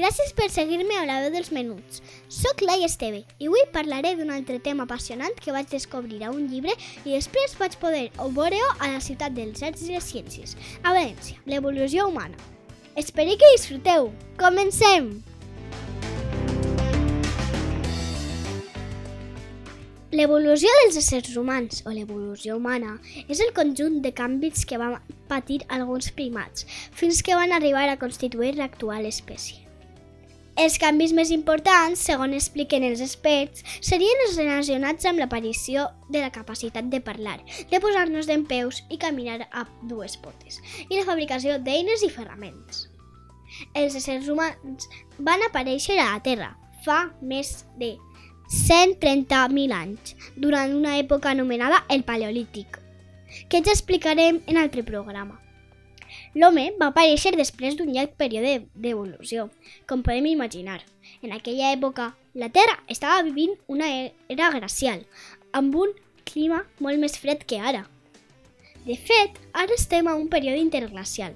Gràcies per seguir-me a la veu dels menuts. Soc Laia Esteve i avui parlaré d'un altre tema apassionant que vaig descobrir a un llibre i després vaig poder veure-ho a la ciutat dels arts i les ciències, a València, l'evolució humana. Espero que disfruteu! Comencem! L'evolució dels éssers humans, o l'evolució humana, és el conjunt de canvis que van patir alguns primats, fins que van arribar a constituir l'actual espècie. Els canvis més importants, segons expliquen els experts, serien els relacionats amb l'aparició de la capacitat de parlar, de posar-nos d'en peus i caminar a dues potes, i la fabricació d'eines i ferraments. Els éssers humans van aparèixer a la Terra fa més de 130.000 anys, durant una època anomenada el Paleolític, que ja explicarem en altre programa. L'home va aparèixer després d'un llarg període d'evolució, com podem imaginar. En aquella època, la Terra estava vivint una era glacial, amb un clima molt més fred que ara. De fet, ara estem a un període interglacial.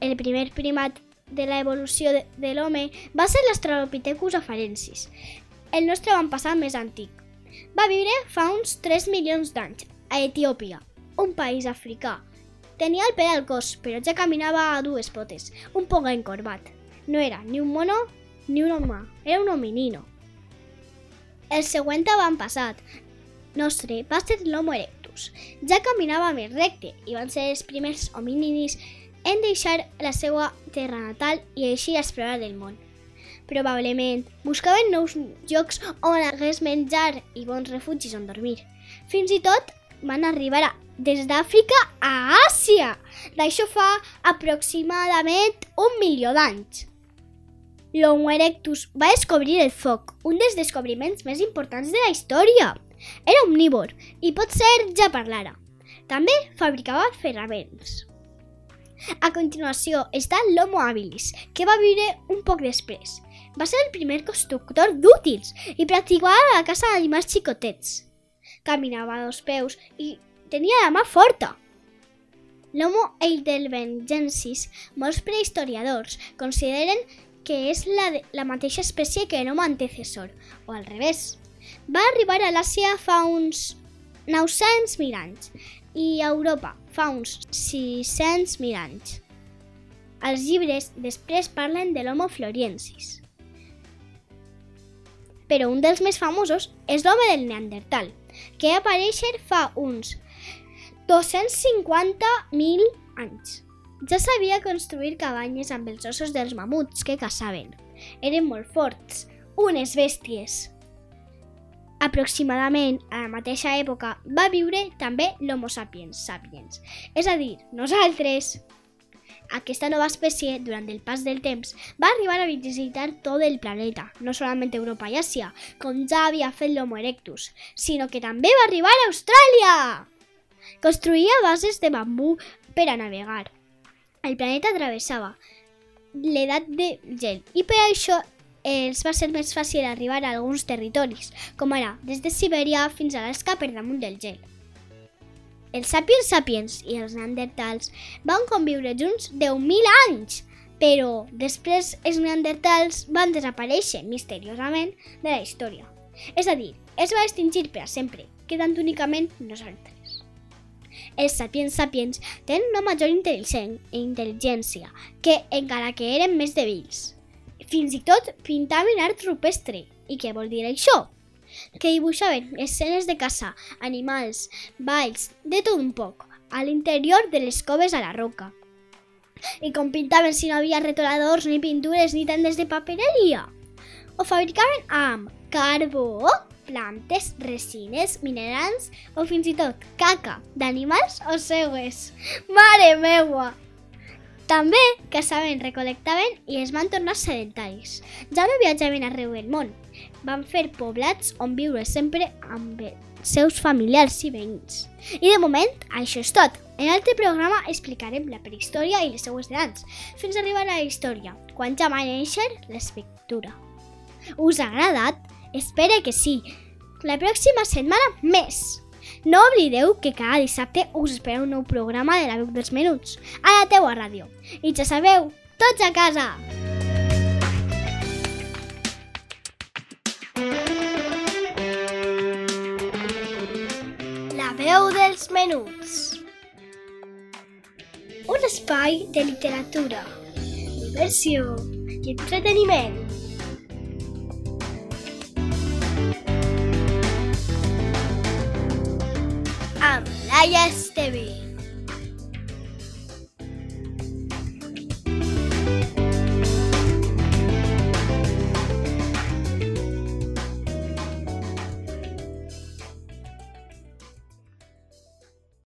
El primer primat de l'evolució de, de l'home va ser l'Australopithecus afarensis, el nostre avantpassat més antic. Va viure fa uns 3 milions d'anys a Etiòpia, un país africà. Tenia el pèl al cos, però ja caminava a dues potes, un poc encorbat. No era ni un mono ni un home, era un hominino. El següent avantpassat nostre va ser l'Homo erectus. Ja caminava més recte i van ser els primers homininis en deixar la seva terra natal i així explorar el món. Probablement buscaven nous llocs on hagués menjar i bons refugis on dormir. Fins i tot van arribar a, des d'Àfrica a Àsia. D'això fa aproximadament un milió d'anys. L'Homo erectus va descobrir el foc, un dels descobriments més importants de la història. Era omnívor i potser ja parlara. També fabricava ferraments. A continuació està l'Homo habilis, que va viure un poc després. Va ser el primer constructor d'útils i practicava la caça d'animals xicotets. Caminava a dos peus i tenia la mà forta. L'Homo heidelbergensis, molts prehistoriadors consideren que és la, de, la mateixa espècie que l'Homo antecessor, o al revés. Va arribar a l'Àsia fa uns 900.000 anys i a Europa fa uns 600.000 anys. Els llibres després parlen de l'Homo floriensis. Però un dels més famosos és l'home del Neandertal, que va aparèixer fa uns 250.000 anys. Ja sabia construir cabanyes amb els ossos dels mamuts que caçaven. Eren molt forts, unes bèsties. Aproximadament a la mateixa època va viure també l'Homo sapiens sapiens, és a dir, nosaltres. Aquesta nova espècie, durant el pas del temps, va arribar a visitar tot el planeta, no solament Europa i Àsia, com ja havia fet l'Homo erectus, sinó que també va arribar a Austràlia! Construïa bases de bambú per a navegar. El planeta travessava l'edat de gel i per això els va ser més fàcil arribar a alguns territoris, com ara des de Sibèria fins a l'Alaska per damunt del gel. Els sapiens sapiens i els neandertals van conviure junts 10.000 anys, però després els neandertals van desaparèixer misteriosament de la història. És a dir, es va extingir per a sempre, quedant únicament nosaltres. Els sapiens sapiens tenen una major intel·ligència que encara que eren més debils. Fins i tot pintaven art rupestre. I què vol dir això? Que dibuixaven escenes de caça, animals, balls, de tot un poc, a l'interior de les coves a la roca. I com pintaven si no havia retoladors, ni pintures, ni tendes de papereria? Ho fabricaven amb carbó, plantes, resines, minerals o fins i tot caca d'animals o seues. Mare meua! També caçaven, recol·lectaven i es van tornar sedentaris. Ja no viatjaven arreu del món. Van fer poblats on viure sempre amb els seus familiars i veïns. I de moment, això és tot. En l'altre programa explicarem la prehistòria i les seues edats, fins a arribar a la història, quan ja va néixer l'escriptura. Us ha agradat? Espero que sí. La pròxima setmana més! No oblideu que cada dissabte us espera un nou programa de la veu dels menuts, a la teua ràdio. I ja sabeu, tots a casa! La veu dels menuts. Un espai de literatura, diversió i entreteniment. Amb Laia Esteve.